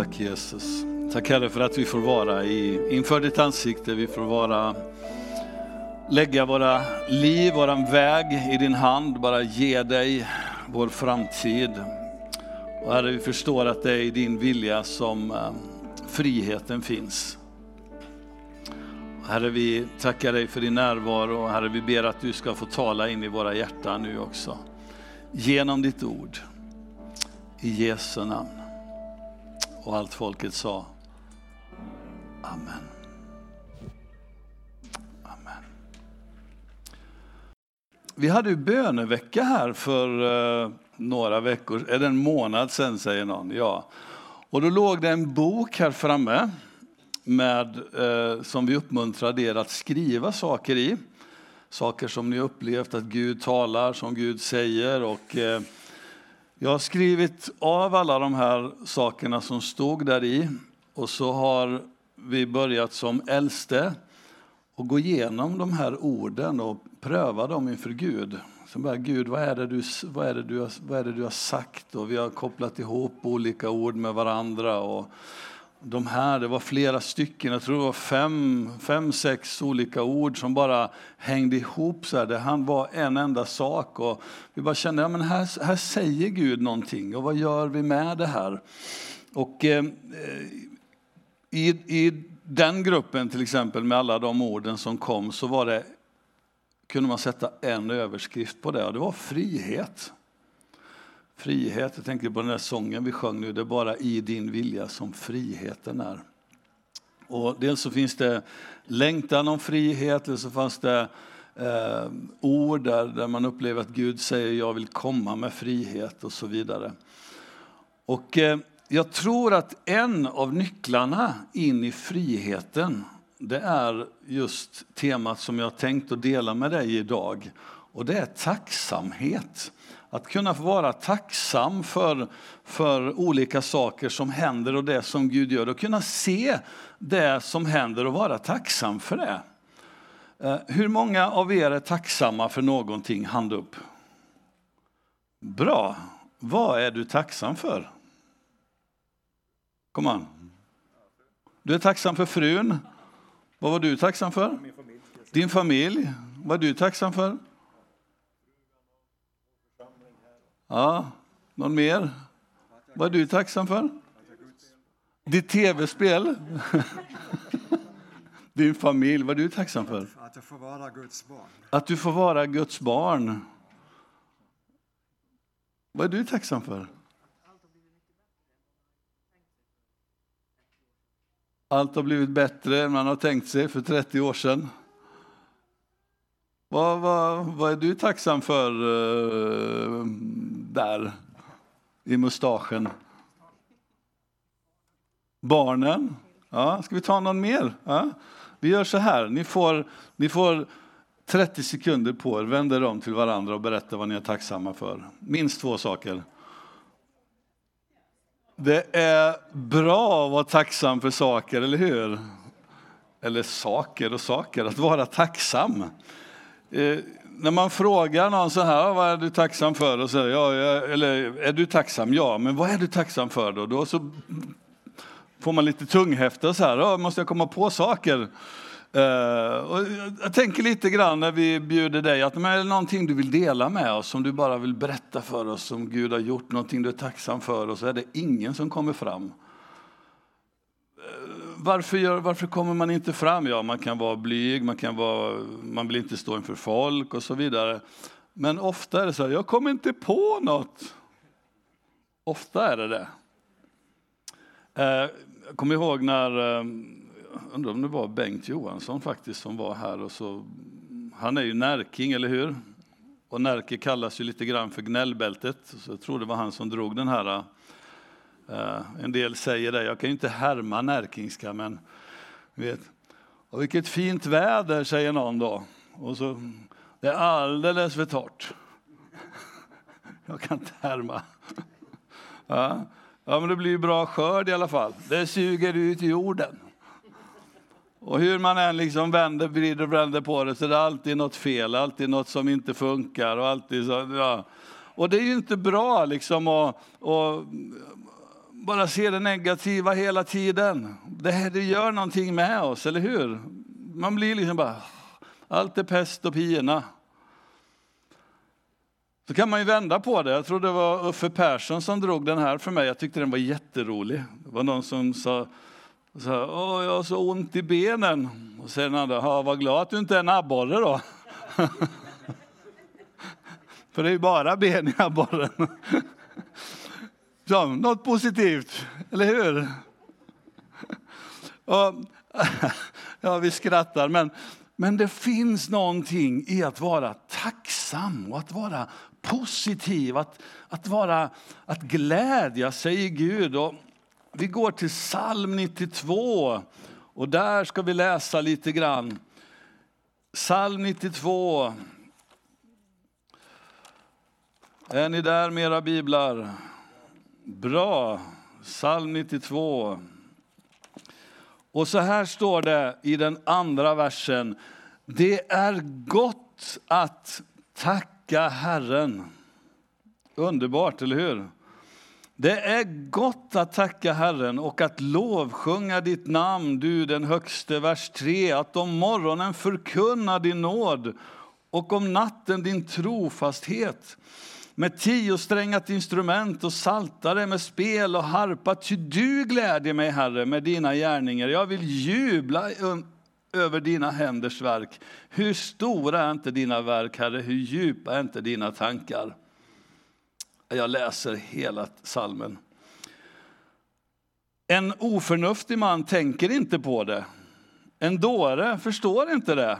Tack Jesus. Tack Herre för att vi får vara i, inför ditt ansikte. Vi får vara, lägga våra liv, våran väg i din hand. Bara ge dig vår framtid. Och Herre, vi förstår att det är i din vilja som eh, friheten finns. Herre, vi tackar dig för din närvaro. Herre, vi ber att du ska få tala in i våra hjärtan nu också. Genom ditt ord. I Jesu namn. Och allt folket sa Amen. Amen. Vi hade ju bönevecka här för eh, några veckor, eller en månad sedan säger någon? Ja. Och då låg det en bok här framme med, eh, som vi uppmuntrade er att skriva saker i. Saker som ni upplevt att Gud talar, som Gud säger. Och, Eh, jag har skrivit av alla de här sakerna som stod där i och så har vi börjat som äldste och gå igenom de här orden och pröva dem inför Gud. Så bara, Gud, vad är, det du, vad, är det du, vad är det du har sagt? Och vi har kopplat ihop olika ord med varandra. Och de här, det var flera stycken, jag tror det var fem, fem sex olika ord som bara hängde ihop. Så här. Det han var en enda sak. Och vi bara kände, ja, men här, här säger Gud någonting. Och vad gör vi med det här? Och eh, i, i den gruppen till exempel med alla de orden som kom så var det, kunde man sätta en överskrift på det och det var frihet. Frihet, jag tänker på den där sången vi sjöng nu, det är bara i din vilja som friheten är. Och dels så finns det längtan om frihet, eller så fanns det eh, ord där, där man upplever att Gud säger jag vill komma med frihet och så vidare. Och eh, jag tror att en av nycklarna in i friheten, det är just temat som jag tänkt att dela med dig idag. Och det är tacksamhet. Att kunna få vara tacksam för, för olika saker som händer och det som Gud gör. Och kunna se det som händer och vara tacksam för det. Eh, hur många av er är tacksamma för någonting? Hand upp. Bra. Vad är du tacksam för? Kom an. Du är tacksam för frun. Vad var du tacksam för? Din familj. Vad är du tacksam för? Ja, någon mer? Vad är du tacksam för? Ditt tv-spel? Din familj, vad är du tacksam för? Att jag får vara Guds barn. Att du får vara Guds barn. Vad är du tacksam för? Allt har blivit bättre än man har tänkt sig för 30 år sedan. Vad, vad, vad är du tacksam för uh, där i mustaschen? Barnen? Ja, ska vi ta någon mer? Ja. Vi gör så här, ni får, ni får 30 sekunder på er, vänd er om till varandra och berätta vad ni är tacksamma för. Minst två saker. Det är bra att vara tacksam för saker, eller hur? Eller saker och saker, att vara tacksam. Eh, när man frågar någon så här, vad är du tacksam för? Och säger, ja, eller är du tacksam? Ja, men vad är du tacksam för då? Då så får man lite tunghäfta så här, ja, måste jag komma på saker? Eh, och jag tänker lite grann när vi bjuder dig att är det någonting du vill dela med oss, som du bara vill berätta för oss, som Gud har gjort, någonting du är tacksam för, och så är det ingen som kommer fram. Varför, gör, varför kommer man inte fram? Ja, man kan vara blyg, man, kan vara, man vill inte stå inför folk och så vidare. Men ofta är det så här, jag kommer inte på något. Ofta är det det. Jag kommer ihåg när eh, undrar om det var Bengt Johansson faktiskt som var här. Och så, han är ju närking, eller hur? Och Närke kallas ju lite grann för gnällbältet. Så jag tror det var han som drog den här. Eh, Eh, en del säger det, jag kan ju inte härma närkingska, men vet. Och vilket fint väder, säger någon då. Och så, det är alldeles för torrt. jag kan inte härma. ja. ja, men det blir ju bra skörd i alla fall. Det suger ut jorden. Och hur man än liksom vänder, vrider och vänder på det så är det alltid något fel, alltid något som inte funkar. Och, alltid så, ja. och det är ju inte bra liksom att, att bara ser det negativa hela tiden. Det, här, det gör någonting med oss, eller hur? Man blir liksom bara, allt är pest och pina. Så kan man ju vända på det. Jag tror det var Uffe Persson som drog den här för mig. Jag tyckte den var jätterolig. Det var någon som sa, sa Åh, jag har så ont i benen. Och sen andra, var glad att du inte är en abborre då. för det är ju bara ben i abborren. Så, något positivt, eller hur? Och, ja, vi skrattar, men, men det finns någonting i att vara tacksam och att vara positiv, att, att, vara, att glädja sig i Gud. Och vi går till psalm 92 och där ska vi läsa lite grann. Psalm 92. Är ni där med era biblar? Bra. Psalm 92. Och så här står det i den andra versen. Det är gott att tacka Herren. Underbart, eller hur? Det är gott att tacka Herren och att lovsjunga ditt namn, du den högste. Vers 3. Att om morgonen förkunna din nåd och om natten din trofasthet med tiosträngat instrument och saltare med spel och harpa. Ty du glädjer mig, Herre, med dina gärningar. Jag vill jubla över dina händers verk. Hur stora är inte dina verk, Herre? Hur djupa är inte dina tankar? Jag läser hela salmen. En oförnuftig man tänker inte på det. En dåre förstår inte det.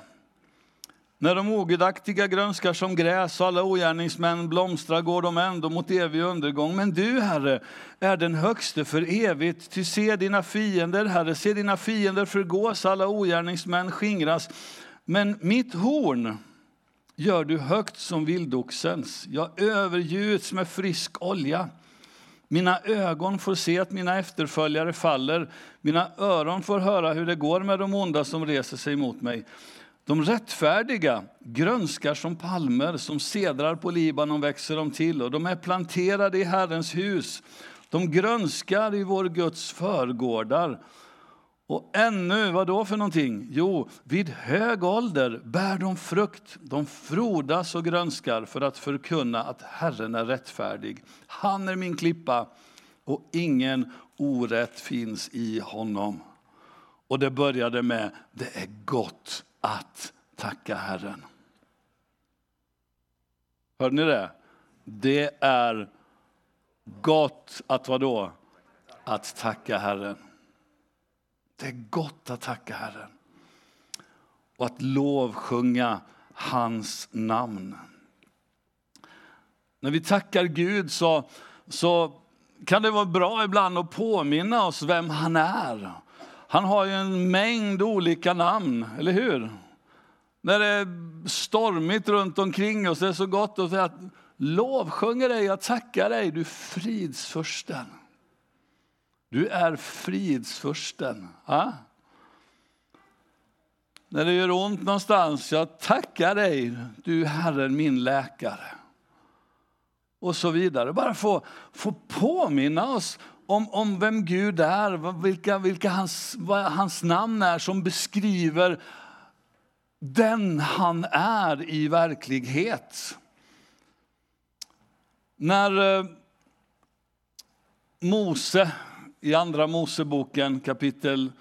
När de ogudaktiga grönskar som gräs och alla ogärningsmän blomstrar går de ändå mot evig undergång. Men du, Herre, är den högste för evigt. Ty se dina fiender, Herre, se dina fiender förgås, alla ogärningsmän skingras. Men mitt horn gör du högt som vildoxens. Jag övergjuts med frisk olja. Mina ögon får se att mina efterföljare faller. Mina öron får höra hur det går med de onda som reser sig mot mig. De rättfärdiga grönskar som palmer, som sedrar på Libanon växer de till och de är planterade i Herrens hus. De grönskar i vår Guds förgårdar. Och ännu, vad då för någonting? Jo, vid hög ålder bär de frukt. De frodas och grönskar för att förkunna att Herren är rättfärdig. Han är min klippa och ingen orätt finns i honom. Och det började med, det är gott att tacka Herren. Hörde ni det? Det är gott att vadå? Att tacka Herren. Det är gott att tacka Herren och att lovsjunga hans namn. När vi tackar Gud så, så kan det vara bra ibland att påminna oss vem han är han har ju en mängd olika namn, eller hur? När det är stormigt runt omkring oss, det är så gott att säga att lovsjunger dig, jag tackar dig, du fridsfursten. Du är fridsfursten. Ja? När det gör ont någonstans, jag tackar dig, du Herren min läkare. Och så vidare. Bara få, få påminna oss om, om vem Gud är, vilka, vilka hans, vad hans namn är som beskriver den han är i verklighet. När eh, Mose i Andra Moseboken kapitel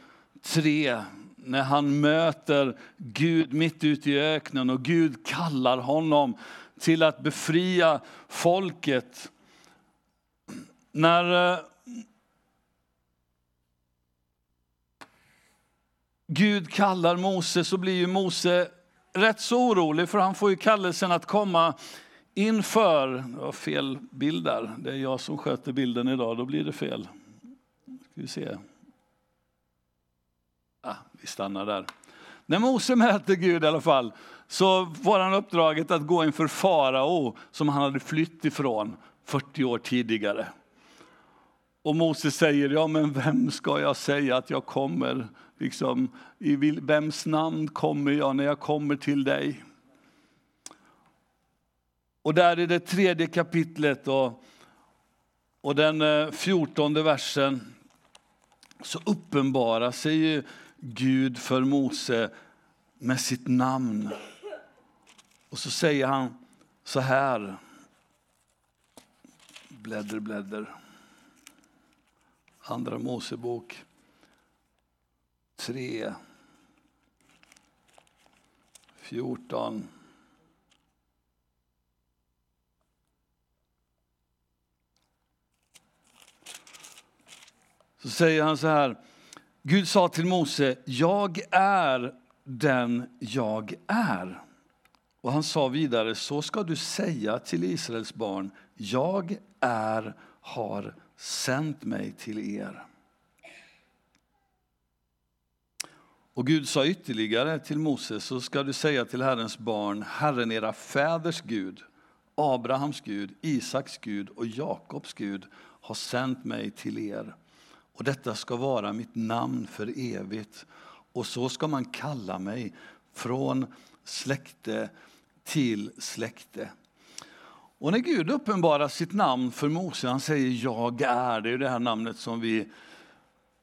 3 när han möter Gud mitt ute i öknen och Gud kallar honom till att befria folket. När eh, Gud kallar Mose så blir ju Mose rätt så orolig för han får ju kallelsen att komma inför, Jag har fel bild där, det är jag som sköter bilden idag, då blir det fel. Ska vi se. Ah, vi stannar där. När Mose möter Gud i alla fall så får han uppdraget att gå inför farao som han hade flytt ifrån 40 år tidigare. Och Mose säger, ja men vem ska jag säga att jag kommer? Liksom, I vems namn kommer jag när jag kommer till dig? Och där i det tredje kapitlet och och den eh, fjortonde versen så uppenbarar sig ju Gud för Mose med sitt namn. Och så säger han så här. Blädder, blädder. Andra Mosebok 3. 14. Så säger han så här. Gud sa till Mose, jag är den jag är. Och han sa vidare, så ska du säga till Israels barn, jag är, har sänt mig till er. Och Gud sa ytterligare till Moses, så ska du säga till Herrens barn, Herren era fäders Gud, Abrahams Gud, Isaks Gud och Jakobs Gud har sänt mig till er. Och detta ska vara mitt namn för evigt. Och så ska man kalla mig från släkte till släkte. Och när Gud uppenbarar sitt namn för Mose, han säger jag är, det är det här namnet som vi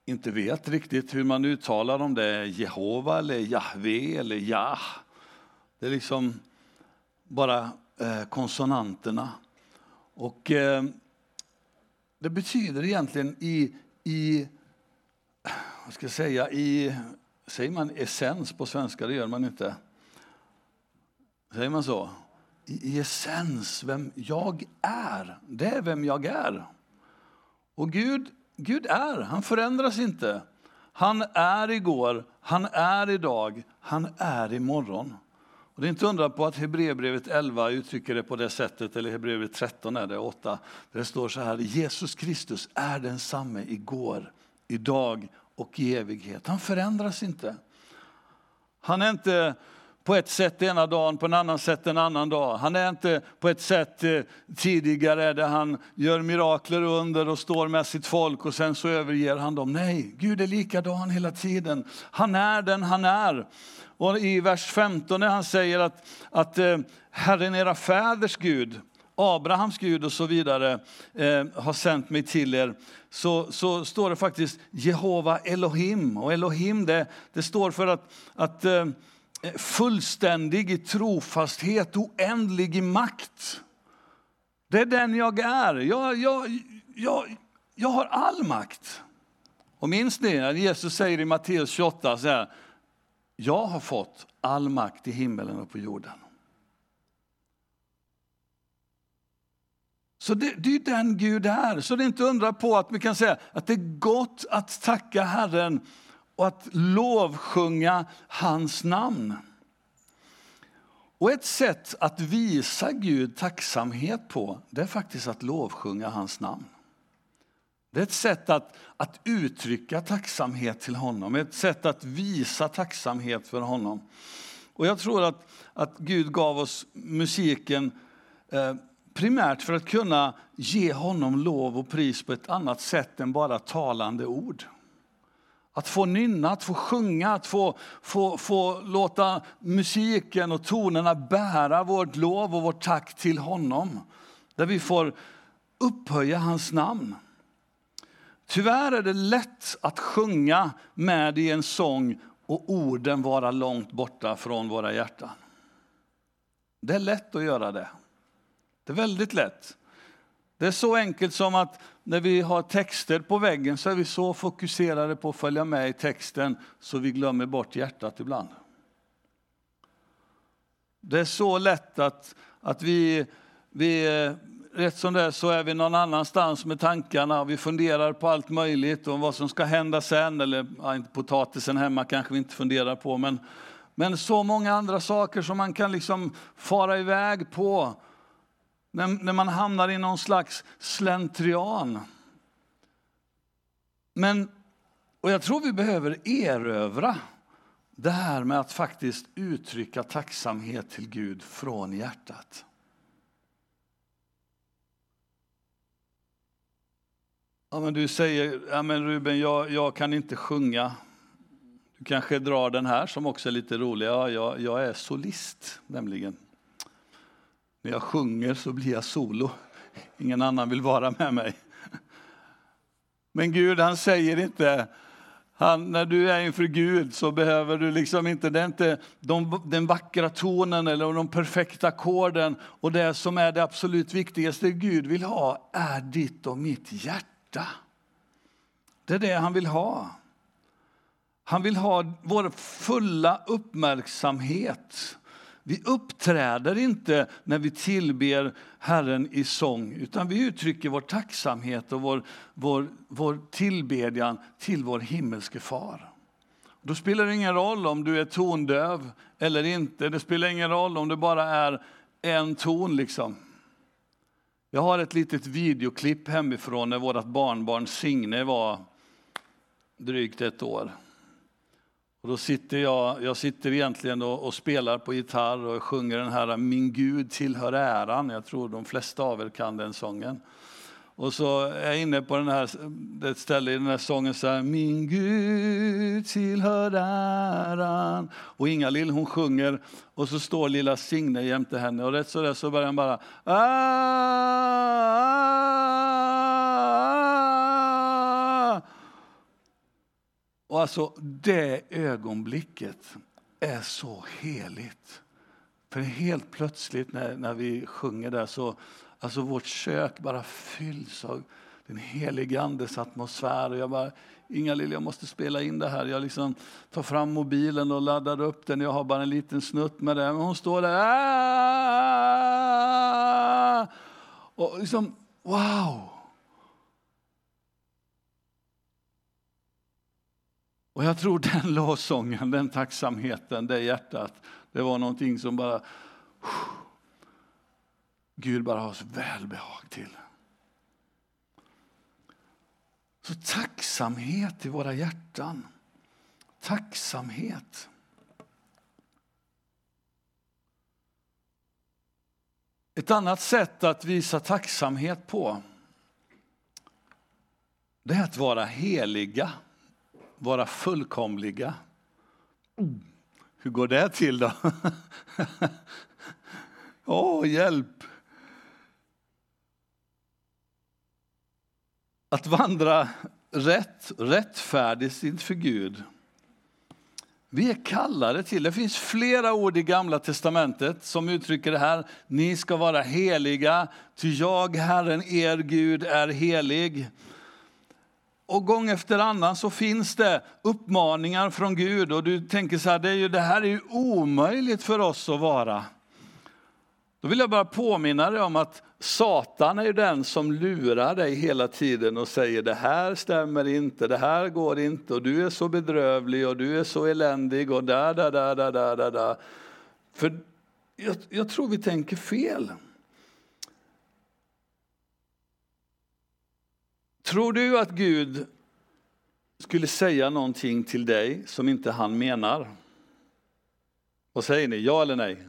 inte vet riktigt hur man uttalar om det är Jehova eller Jahve eller Jah. Det är liksom bara eh, konsonanterna. Och eh, det betyder egentligen i, i, vad ska jag säga, i, säger man essens på svenska? Det gör man inte. Säger man så? I, essens, vem jag är. Det är vem jag är. Och Gud Gud är, han förändras inte. Han är igår, han är idag, han är imorgon. Och det är inte undra på att Hebreerbrevet 11 uttrycker det på det sättet, eller Hebreerbrevet 13 är det, 8. Där det står så här, Jesus Kristus är densamme igår, idag och i evighet. Han förändras inte. Han är inte på ett sätt ena dagen, på en annan sätt en annan dag. Han är inte på ett sätt eh, tidigare där han gör mirakler under och står med sitt folk och sen så överger han dem. Nej, Gud är likadan hela tiden. Han är den han är. Och i vers 15 när han säger att, att eh, Herren era fäders Gud, Abrahams Gud och så vidare eh, har sänt mig till er, så, så står det faktiskt Jehova Elohim. Och Elohim det, det står för att, att Eh, fullständig i trofasthet, oändlig i makt. Det är den jag är. Jag, jag, jag, jag har all makt. Och minns ni när Jesus säger i Matteus 28 så här, jag har fått all makt i himmelen och på jorden. Så det, det är den Gud är. Så det är inte undra på att vi kan säga att det är gott att tacka Herren och att lovsjunga hans namn. Och ett sätt att visa Gud tacksamhet på, det är faktiskt att lovsjunga hans namn. Det är ett sätt att, att uttrycka tacksamhet till honom, ett sätt att visa tacksamhet för honom. Och jag tror att, att Gud gav oss musiken eh, primärt för att kunna ge honom lov och pris på ett annat sätt än bara talande ord. Att få nynna, att få sjunga, att få, få, få låta musiken och tonerna bära vårt lov och vårt tack till honom. Där vi får upphöja hans namn. Tyvärr är det lätt att sjunga med i en sång och orden vara långt borta från våra hjärtan. Det är lätt att göra det. Det är väldigt lätt. Det är så enkelt som att när vi har texter på väggen så är vi så fokuserade på att följa med i texten så vi glömmer bort hjärtat ibland. Det är så lätt att, att vi, vi, eh, rätt som det är så är vi någon annanstans med tankarna och vi funderar på allt möjligt och vad som ska hända sen, eller ja, potatisen hemma kanske vi inte funderar på, men, men så många andra saker som man kan liksom fara iväg på när, när man hamnar i någon slags slentrian. Men, och jag tror vi behöver erövra det här med att faktiskt uttrycka tacksamhet till Gud från hjärtat. Ja, men du säger, ja, men Ruben, jag, jag kan inte sjunga. Du kanske drar den här som också är lite rolig. Ja, jag, jag är solist nämligen. När jag sjunger så blir jag solo. Ingen annan vill vara med mig. Men Gud han säger inte, han, när du är inför Gud så behöver du liksom inte, det är inte de, den vackra tonen eller de perfekta ackorden. Och det som är det absolut viktigaste Gud vill ha är ditt och mitt hjärta. Det är det han vill ha. Han vill ha vår fulla uppmärksamhet. Vi uppträder inte när vi tillber Herren i sång, utan vi uttrycker vår tacksamhet och vår, vår, vår tillbedjan till vår himmelske far. Då spelar det ingen roll om du är tondöv eller inte. Det spelar ingen roll om det bara är en ton. liksom. Jag har ett litet videoklipp hemifrån när vårt barnbarn Signe var drygt ett år. Och då sitter jag, jag sitter egentligen och, och, spelar på gitarr och sjunger den här Min Gud tillhör äran. Jag tror de flesta av er kan den sången. Och så är jag inne på den här, ett ställe i den här sången så här, Min Gud tillhör äran. Och Inga-Lill hon sjunger och så står lilla Signe jämte henne och rätt så där så börjar han bara ah, ah, Och alltså det ögonblicket är så heligt. För helt plötsligt när, när vi sjunger där så, alltså vårt kök bara fylls av den helige Andes atmosfär. Och jag bara, Inga Lill, jag måste spela in det här. Jag liksom tar fram mobilen och laddar upp den. Jag har bara en liten snutt med det. Men hon står där. Aah! Och liksom, wow! Och jag tror den lovsången, den tacksamheten, det hjärtat, det var någonting som bara Gud bara har så välbehag till. Så tacksamhet i våra hjärtan. Tacksamhet. Ett annat sätt att visa tacksamhet på det är att vara heliga vara fullkomliga. Hur går det till då? Åh, oh, hjälp! Att vandra rätt, rättfärdigt inför Gud. Vi är kallade till, det finns flera ord i Gamla Testamentet som uttrycker det här. Ni ska vara heliga, ty jag, Herren, er Gud, är helig. Och gång efter annan så finns det uppmaningar från Gud och du tänker så här, det, är ju, det här är ju omöjligt för oss att vara. Då vill jag bara påminna dig om att Satan är ju den som lurar dig hela tiden och säger det här stämmer inte, det här går inte och du är så bedrövlig och du är så eländig och där, där, där, där, där, där. För jag, jag tror vi tänker fel. Tror du att Gud skulle säga någonting till dig som inte han menar? Vad säger ni, ja eller nej?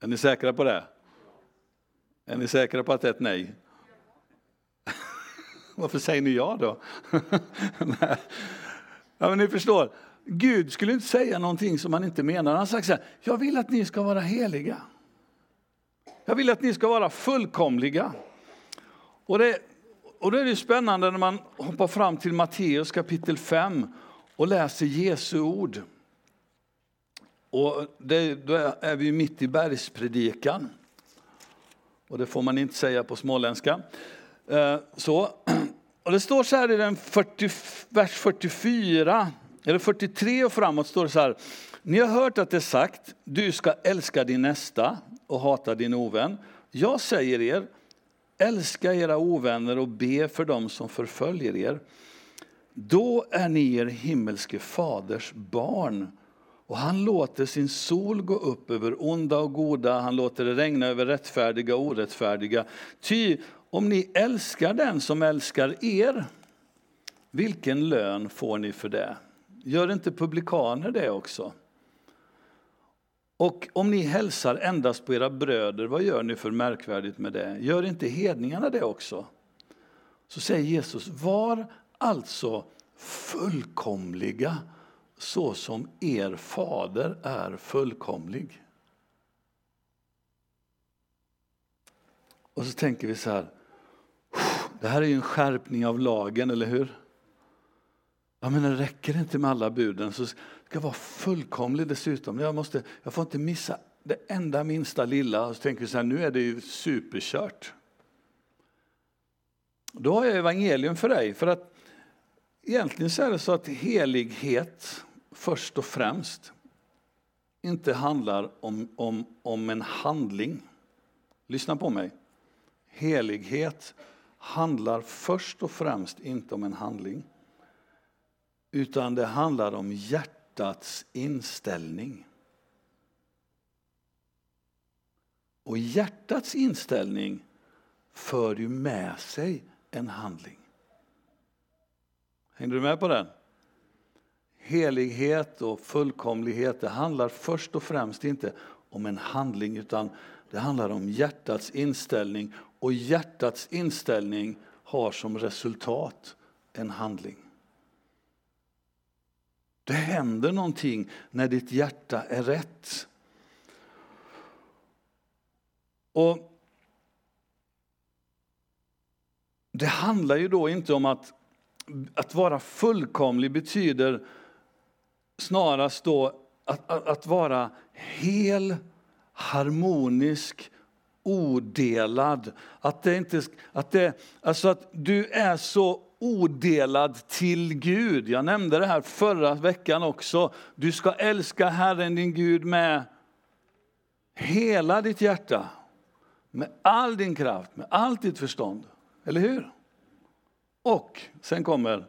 Är ni säkra på det? Är ni säkra på att det är ett nej? Varför säger ni ja då? ja, men ni förstår, Gud skulle inte säga någonting som han inte menar. Han har sagt så här, jag vill att ni ska vara heliga. Jag vill att ni ska vara fullkomliga. Och det, och då är det spännande när man hoppar fram till Matteus kapitel 5 och läser Jesu ord. Och det, då är vi mitt i bergspredikan. Och det får man inte säga på småländska. Eh, så. Och det står så här i den 40, vers 44, eller 43 och framåt står det så här. Ni har hört att det är sagt, du ska älska din nästa och hata din ovän. Jag säger er, Älska era ovänner och be för dem som förföljer er. Då är ni er himmelske faders barn. Och han låter sin sol gå upp över onda och goda, han låter det regna över rättfärdiga och orättfärdiga. Ty om ni älskar den som älskar er, vilken lön får ni för det? Gör inte publikaner det också? Och om ni hälsar endast på era bröder, vad gör ni för märkvärdigt med det? Gör inte hedningarna det också? Så säger Jesus, var alltså fullkomliga så som er fader är fullkomlig. Och så tänker vi så här, Det här är ju en skärpning av lagen, eller hur? Ja, men det räcker inte med alla buden, så ska jag vara fullkomlig dessutom. Jag, måste, jag får inte missa det enda minsta lilla. Och så tänker jag så här, nu är det ju superkört. Då har jag evangelium för dig. För att egentligen så är det så att helighet först och främst inte handlar om, om, om en handling. Lyssna på mig. Helighet handlar först och främst inte om en handling. Utan det handlar om hjärtats inställning. Och hjärtats inställning för ju med sig en handling. Hängde du med på den? Helighet och fullkomlighet, det handlar först och främst inte om en handling utan det handlar om hjärtats inställning och hjärtats inställning har som resultat en handling. Det händer någonting när ditt hjärta är rätt. Och Det handlar ju då inte om att, att vara fullkomlig betyder snarast då att, att, att vara hel, harmonisk, odelad. Att det inte, att det, alltså att du är så odelad till Gud. Jag nämnde det här förra veckan också. Du ska älska Herren din Gud med hela ditt hjärta, med all din kraft, med allt ditt förstånd. Eller hur? Och sen kommer,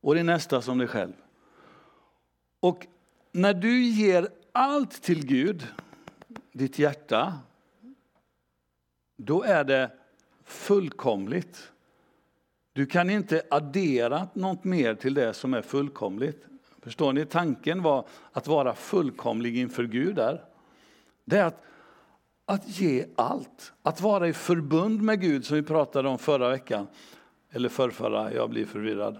och din nästa som dig själv. Och när du ger allt till Gud, ditt hjärta, då är det fullkomligt. Du kan inte addera något mer till det som är fullkomligt. Förstår ni? Tanken var att vara fullkomlig inför Gud där. Det är att att ge allt, att vara i förbund med Gud som vi pratade om förra veckan. Eller förrförra, jag blir förvirrad.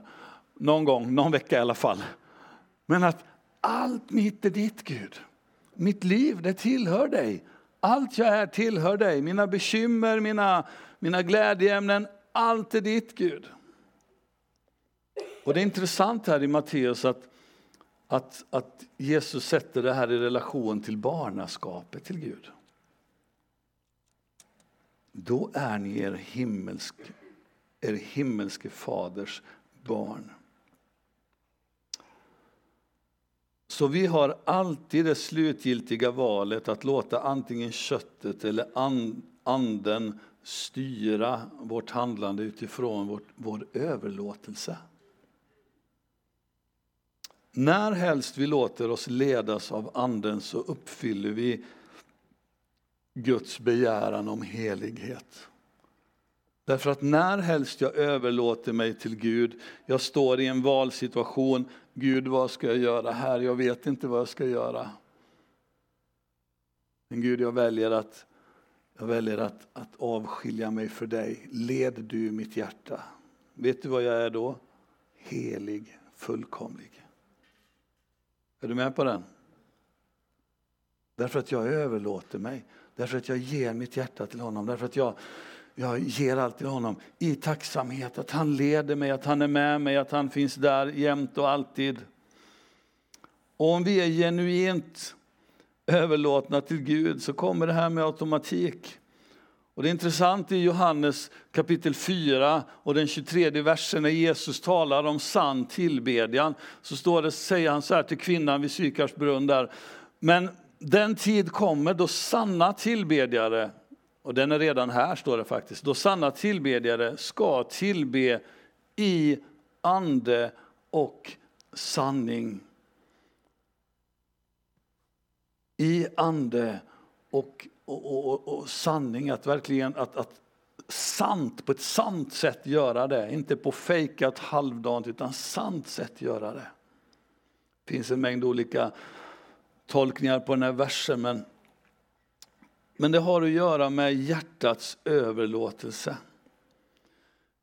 Någon gång, någon vecka i alla fall. Men att allt mitt är ditt Gud. Mitt liv, det tillhör dig. Allt jag är tillhör dig. Mina bekymmer, mina, mina glädjeämnen, allt är ditt Gud. Och det är intressant här i Matteus att, att, att Jesus sätter det här i relation till barnaskapet till Gud då är ni er, himmelsk, er himmelske faders barn. Så vi har alltid det slutgiltiga valet att låta antingen köttet eller anden styra vårt handlande utifrån vårt, vår överlåtelse. När helst vi låter oss ledas av anden så uppfyller vi Guds begäran om helighet. Därför att när helst jag överlåter mig till Gud, jag står i en valsituation, Gud vad ska jag göra här? Jag vet inte vad jag ska göra. Men Gud, jag väljer att, jag väljer att, att avskilja mig för dig. Led du mitt hjärta. Vet du vad jag är då? Helig, fullkomlig. Är du med på den? Därför att jag överlåter mig. Därför att jag ger mitt hjärta till honom. Därför att jag, jag ger allt till honom i tacksamhet. Att han leder mig, att han är med mig, att han finns där jämt och alltid. Och om vi är genuint överlåtna till Gud så kommer det här med automatik. Och det är intressant i Johannes kapitel 4 och den 23 versen när Jesus talar om sann tillbedjan så står det, säger han så här till kvinnan vid Sykars brunn där. Men den tid kommer då sanna tillbedjare, och den är redan här står det faktiskt, då sanna tillbedjare ska tillbe i ande och sanning. I ande och, och, och, och sanning, att verkligen att, att sant, på ett sant sätt göra det. Inte på fejkat halvdant utan sant sätt göra det. Det finns en mängd olika tolkningar på den här versen. Men, men det har att göra med hjärtats överlåtelse.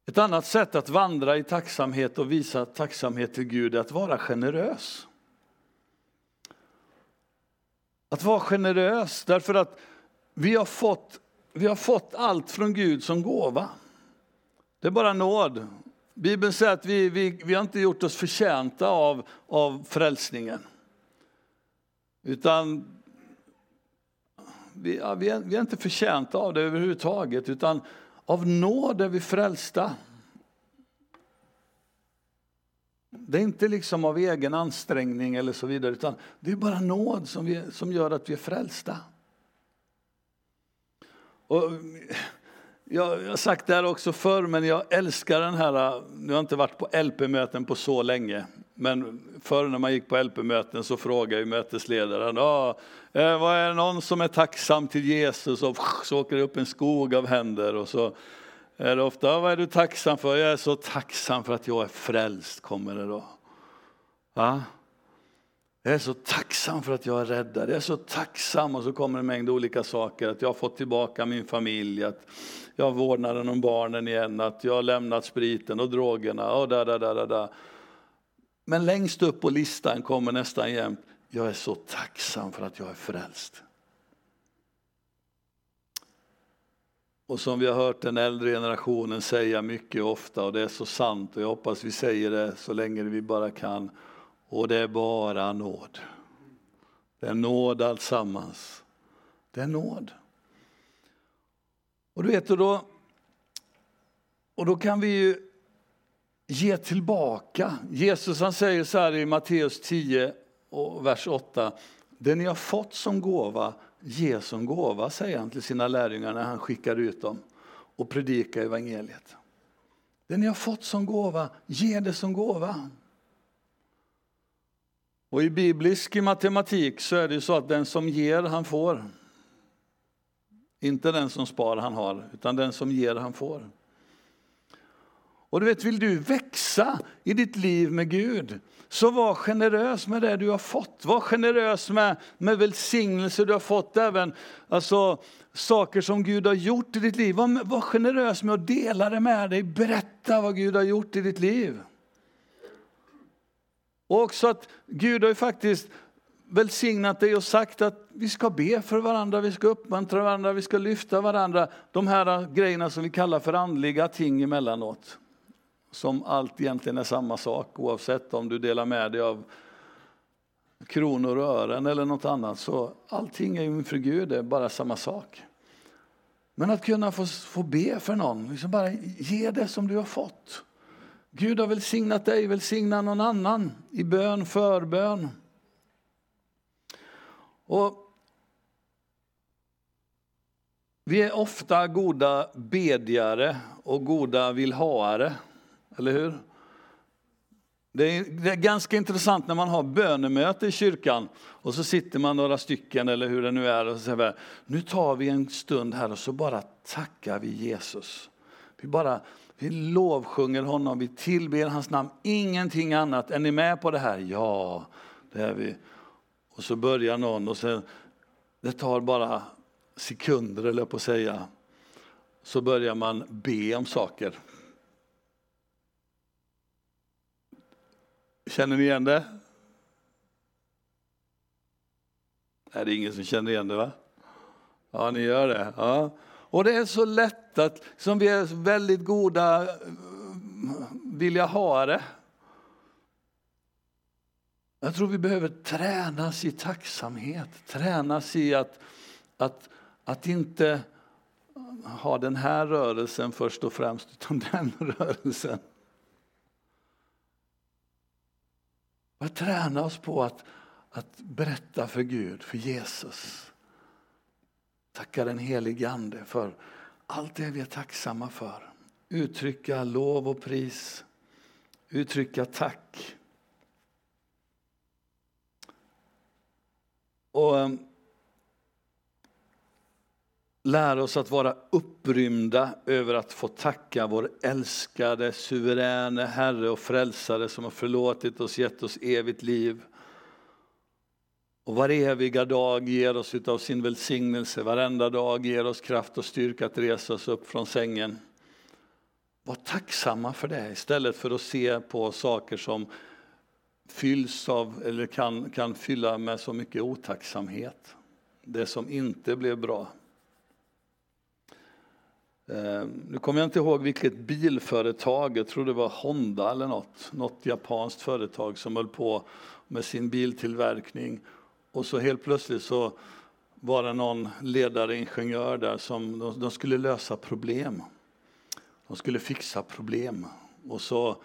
Ett annat sätt att vandra i tacksamhet och visa tacksamhet till Gud är att vara generös. Att vara generös därför att vi har fått, vi har fått allt från Gud som gåva. Det är bara nåd. Bibeln säger att vi, vi, vi har inte gjort oss förtjänta av, av frälsningen. Utan vi, ja, vi, är, vi är inte förtjänta av det överhuvudtaget, utan av nåd är vi frälsta. Det är inte liksom av egen ansträngning eller så vidare, utan det är bara nåd som, vi, som gör att vi är frälsta. Och jag, jag har sagt det här också förr, men jag älskar den här, nu har jag inte varit på LP-möten på så länge, men förr när man gick på LP-möten så frågade ju mötesledaren, ah, vad är det någon som är tacksam till Jesus? Och så åker det upp en skog av händer och så är det ofta, vad är du tacksam för? Jag är så tacksam för att jag är frälst, kommer det då. Va? Jag är så tacksam för att jag är räddad. Jag är så tacksam och så kommer en mängd olika saker. Att jag har fått tillbaka min familj, att jag har vårdnaden om barnen igen, att jag har lämnat spriten och drogerna och da, da, da, da, da. Men längst upp på listan kommer nästan jämt, jag är så tacksam för att jag är frälst. Och som vi har hört den äldre generationen säga mycket ofta, och det är så sant, och jag hoppas vi säger det så länge vi bara kan, och det är bara nåd. Det är nåd alltsammans. Det är nåd. Och du vet, och då, och då kan vi ju ge tillbaka. Jesus han säger så här i Matteus 10, och vers 8. Det ni har fått som gåva, ge som gåva, säger han till sina lärjungar när han skickar ut dem och predikar evangeliet. Det ni har fått som gåva, ge det som gåva. Och i biblisk matematik så är det så att den som ger, han får. Inte den som spar, han har, utan den som ger, han får. Och du vet, vill du växa i ditt liv med Gud, så var generös med det du har fått. Var generös med, med välsignelser du har fått, även alltså, saker som Gud har gjort i ditt liv. Var, var generös med att dela det med dig, berätta vad Gud har gjort i ditt liv. Och också att Gud har ju faktiskt välsignat dig och sagt att vi ska be för varandra, vi ska uppmuntra varandra, vi ska lyfta varandra. De här grejerna som vi kallar för andliga ting emellanåt som allt egentligen är samma sak oavsett om du delar med dig av kronor och ören eller något annat. Så allting är inför Gud är bara samma sak. Men att kunna få, få be för någon, liksom bara ge det som du har fått. Gud har välsignat dig, välsigna någon annan i bön, förbön. Och vi är ofta goda bedjare och goda villhaare. Eller hur? Det är, det är, ganska intressant när man har bönemöte i kyrkan och så sitter man några stycken eller hur det nu är och så säger nu tar vi en stund här och så bara tackar vi Jesus. Vi bara vi lovsjunger honom, vi tillber hans namn, ingenting annat. Är ni med på det här? Ja, det är vi. Och så börjar någon och sen, det tar bara sekunder, eller på att säga, så börjar man be om saker. Känner ni igen det? Nej, det är ingen som känner igen det va? Ja, ni gör det. Ja. Och det är så lätt att, som vi är väldigt goda, mm, vilja ha det. Jag tror vi behöver tränas i tacksamhet, tränas i att, att, att inte ha den här rörelsen först och främst, utan den rörelsen. Att träna oss på att, att berätta för Gud, för Jesus. Tacka den helige Ande för allt det vi är tacksamma för. Uttrycka lov och pris. Uttrycka tack. Och Lär oss att vara upprymda över att få tacka vår älskade, suveräne Herre och Frälsare som har förlåtit oss, gett oss evigt liv. Och var eviga dag ger oss utav sin välsignelse, varenda dag ger oss kraft och styrka att resa oss upp från sängen. Var tacksamma för det istället för att se på saker som fylls av, eller kan, kan fylla med så mycket otacksamhet. Det som inte blev bra. Ehm, nu kommer jag inte ihåg vilket bilföretag, jag tror det var Honda eller något, något japanskt företag som höll på med sin biltillverkning. Och så helt plötsligt så var det någon ledare, ingenjör där som de, de skulle lösa problem. De skulle fixa problem. Och så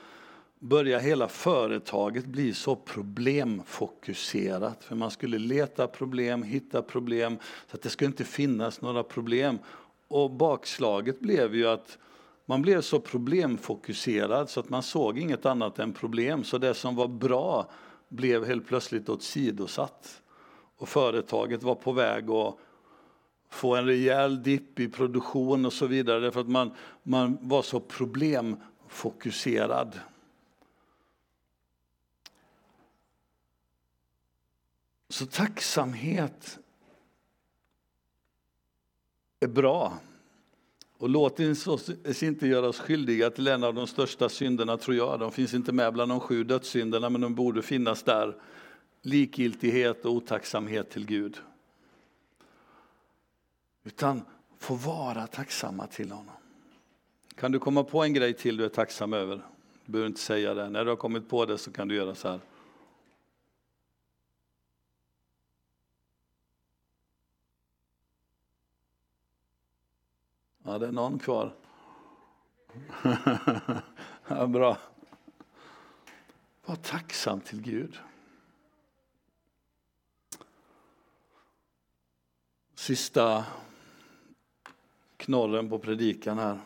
började hela företaget bli så problemfokuserat. För man skulle leta problem, hitta problem, så att det skulle inte finnas några problem. Och bakslaget blev ju att man blev så problemfokuserad så att man såg inget annat än problem. Så det som var bra blev helt plötsligt åsidosatt. Och företaget var på väg att få en rejäl dipp i produktion och så vidare därför att man, man var så problemfokuserad. Så tacksamhet är bra. Och låt oss inte göra oss skyldiga till en av de största synderna, tror jag. De finns inte med bland de sju dödssynderna, men de borde finnas där. Likgiltighet och otacksamhet till Gud. Utan få vara tacksamma till honom. Kan du komma på en grej till du är tacksam över? Du behöver inte säga det. När du har kommit på det så kan du göra så här. Ja, det är någon kvar. ja, bra. Var tacksam till Gud. Sista knorren på predikan här.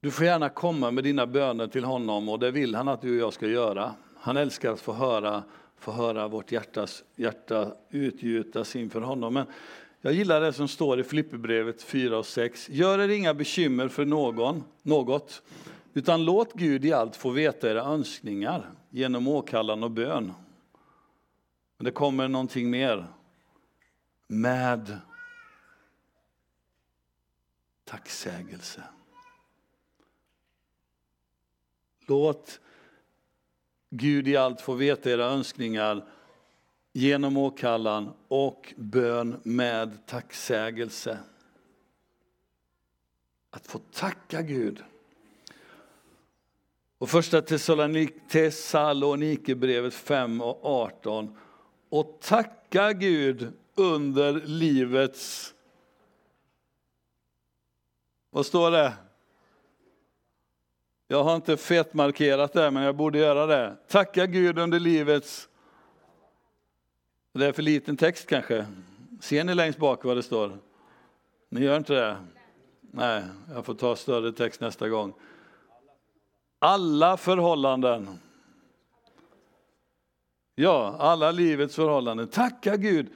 Du får gärna komma med dina böner till honom och det vill han att du och jag ska göra. Han älskar att få höra, få höra vårt hjärtas, hjärta utgjutas inför honom. Men jag gillar det som står i Filipperbrevet 4 och 6. Gör er inga bekymmer för någon, något, utan låt Gud i allt få veta era önskningar genom åkallan och bön. Men det kommer någonting mer. Med tacksägelse. Låt Gud i allt få veta era önskningar genom åkallan och bön med tacksägelse. Att få tacka Gud. Och första Thessalonikerbrevet 5 och 18. Och tacka Gud under livets... Vad står det? Jag har inte fetmarkerat det, men jag borde göra det. Tacka Gud under livets det är för liten text kanske. Ser ni längst bak vad det står? Ni gör inte det? Nej, jag får ta större text nästa gång. Alla förhållanden. Ja, alla livets förhållanden. Tacka Gud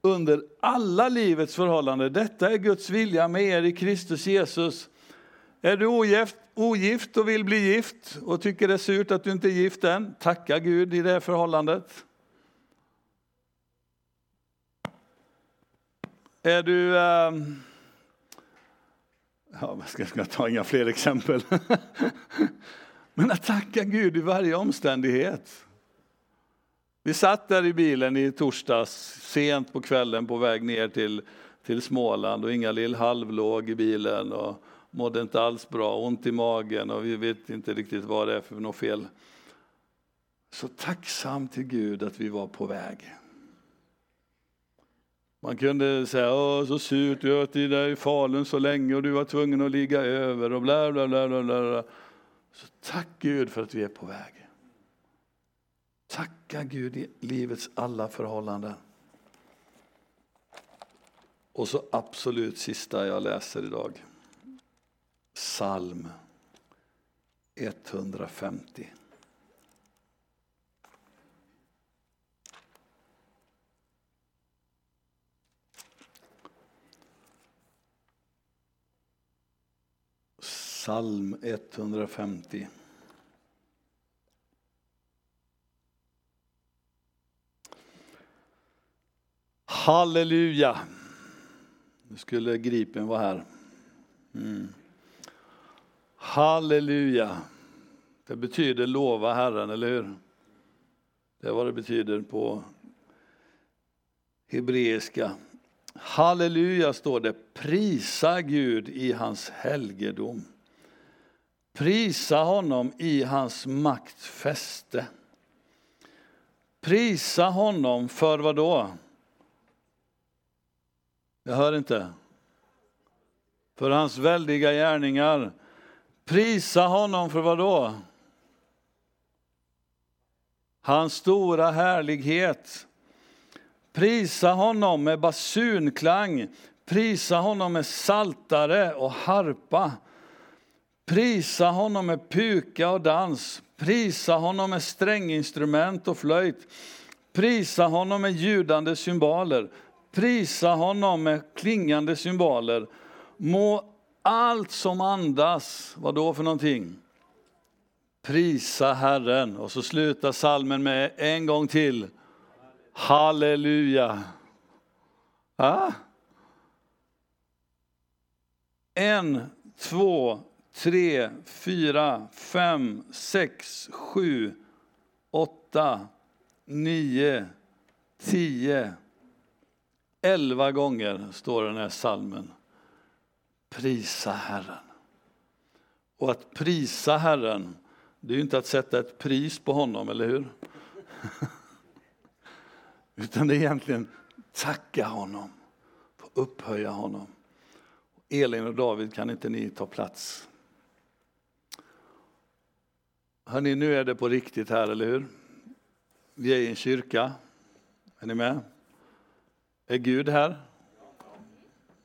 under alla livets förhållanden. Detta är Guds vilja med er i Kristus Jesus. Är du ogift, ogift och vill bli gift och tycker det är surt att du inte är gift än, tacka Gud i det förhållandet. Är du... Uh, ja, ska, ska jag ta inga fler exempel. Men att tacka Gud i varje omständighet. Vi satt där i bilen i torsdags, sent på kvällen på väg ner till, till Småland och Inga-Lill halvlåg i bilen och mådde inte alls bra, ont i magen och vi vet inte riktigt vad det är för något fel. Så tacksam till Gud att vi var på väg. Man kunde säga, Åh, så surt, du har varit där i Falun så länge och du var tvungen att ligga över och bla bla bla bla. bla. Så tack Gud för att vi är på väg. Tacka Gud i livets alla förhållanden. Och så absolut sista jag läser idag. Psalm 150. Psalm 150. Halleluja! Nu skulle Gripen vara här. Mm. Halleluja! Det betyder lova Herren, eller hur? Det är vad det betyder på hebreiska. Halleluja står det, prisa Gud i hans helgedom. Prisa honom i hans maktfäste. Prisa honom för vad då? Jag hör inte. För hans väldiga gärningar. Prisa honom för vad då? Hans stora härlighet. Prisa honom med basunklang, prisa honom med saltare och harpa. Prisa honom med puka och dans, prisa honom med stränginstrument och flöjt. Prisa honom med ljudande symboler, prisa honom med klingande symboler. Må allt som andas, vad då för någonting? Prisa Herren. Och så slutar salmen med en gång till. Halleluja. Ah? En, två, tre, fyra, fem, sex, sju, åtta, nio, tio, elva gånger står den här salmen. Prisa Herren. Och att prisa Herren, det är ju inte att sätta ett pris på honom, eller hur? Utan det är egentligen tacka honom, upphöja honom. Elin och David, kan inte ni ta plats? Hörrni, nu är det på riktigt här, eller hur? Vi är i en kyrka. Är ni med? Är Gud här?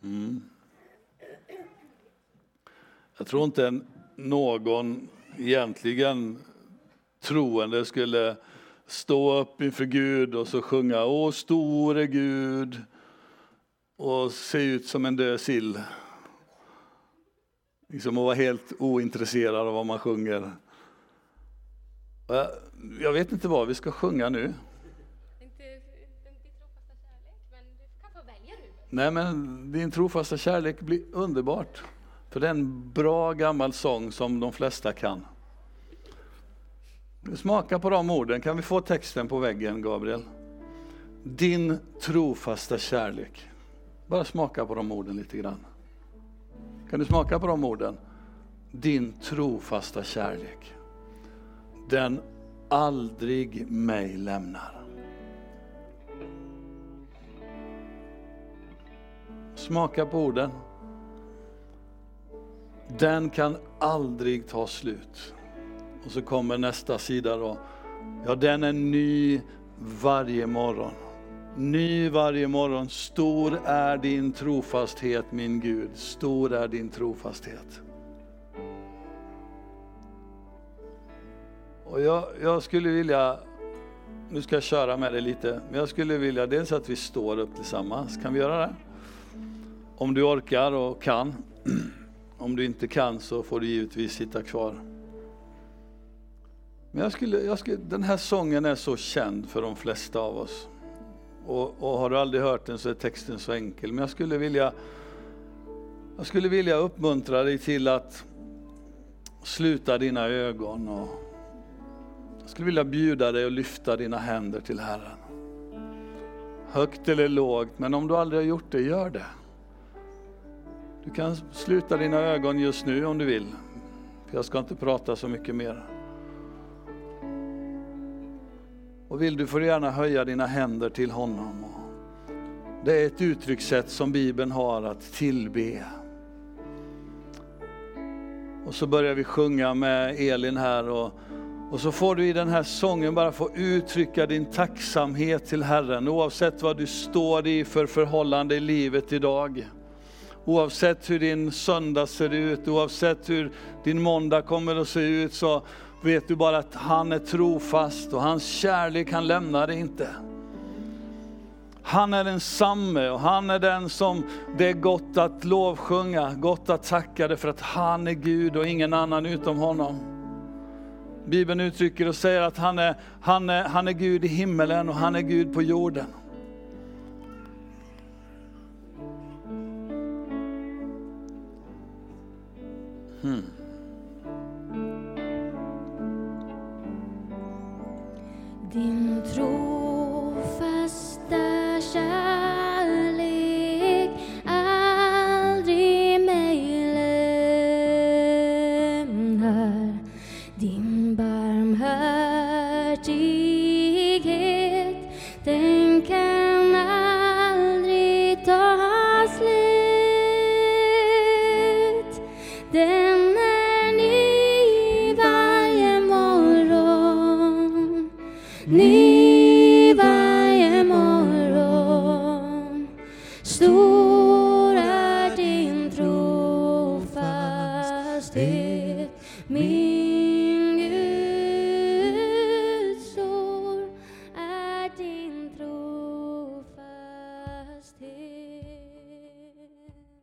Mm. Jag tror inte någon egentligen troende skulle stå upp inför Gud och så sjunga Åh store Gud och se ut som en död sill. Liksom att vara helt ointresserad av vad man sjunger. Jag vet inte vad vi ska sjunga nu. Nej, men din trofasta kärlek blir underbart. För det är en bra gammal sång som de flesta kan. Smaka på de orden. Kan vi få texten på väggen, Gabriel? Din trofasta kärlek. Bara smaka på de orden lite grann. Kan du smaka på de orden? Din trofasta kärlek. Den aldrig mig lämnar. Smaka på orden. Den kan aldrig ta slut. Och så kommer nästa sida då. Ja, den är ny varje morgon. Ny varje morgon. Stor är din trofasthet min Gud. Stor är din trofasthet. Och jag, jag skulle vilja, nu ska jag köra med dig lite, men jag skulle vilja dels att vi står upp tillsammans. Kan vi göra det? Om du orkar och kan. Om du inte kan så får du givetvis sitta kvar. Men jag skulle, jag skulle, den här sången är så känd för de flesta av oss. Och, och, har du aldrig hört den så är texten så enkel. Men jag skulle vilja, jag skulle vilja uppmuntra dig till att sluta dina ögon. Och skulle vilja bjuda dig att lyfta dina händer till Herren. Högt eller lågt, men om du aldrig har gjort det, gör det. Du kan sluta dina ögon just nu om du vill. För jag ska inte prata så mycket mer. Och vill du får du gärna höja dina händer till honom. Det är ett uttryckssätt som Bibeln har att tillbe. Och så börjar vi sjunga med Elin här och, och så får du i den här sången bara få uttrycka din tacksamhet till Herren oavsett vad du står i för förhållande i livet idag. Oavsett hur din söndag ser ut, oavsett hur din måndag kommer att se ut så vet du bara att han är trofast och hans kärlek, han lämnar dig inte. Han är den samme och han är den som det är gott att lovsjunga, gott att tacka det för att han är Gud och ingen annan utom honom. Bibeln uttrycker och säger att han är, han, är, han är Gud i himmelen och han är Gud på jorden. Hmm.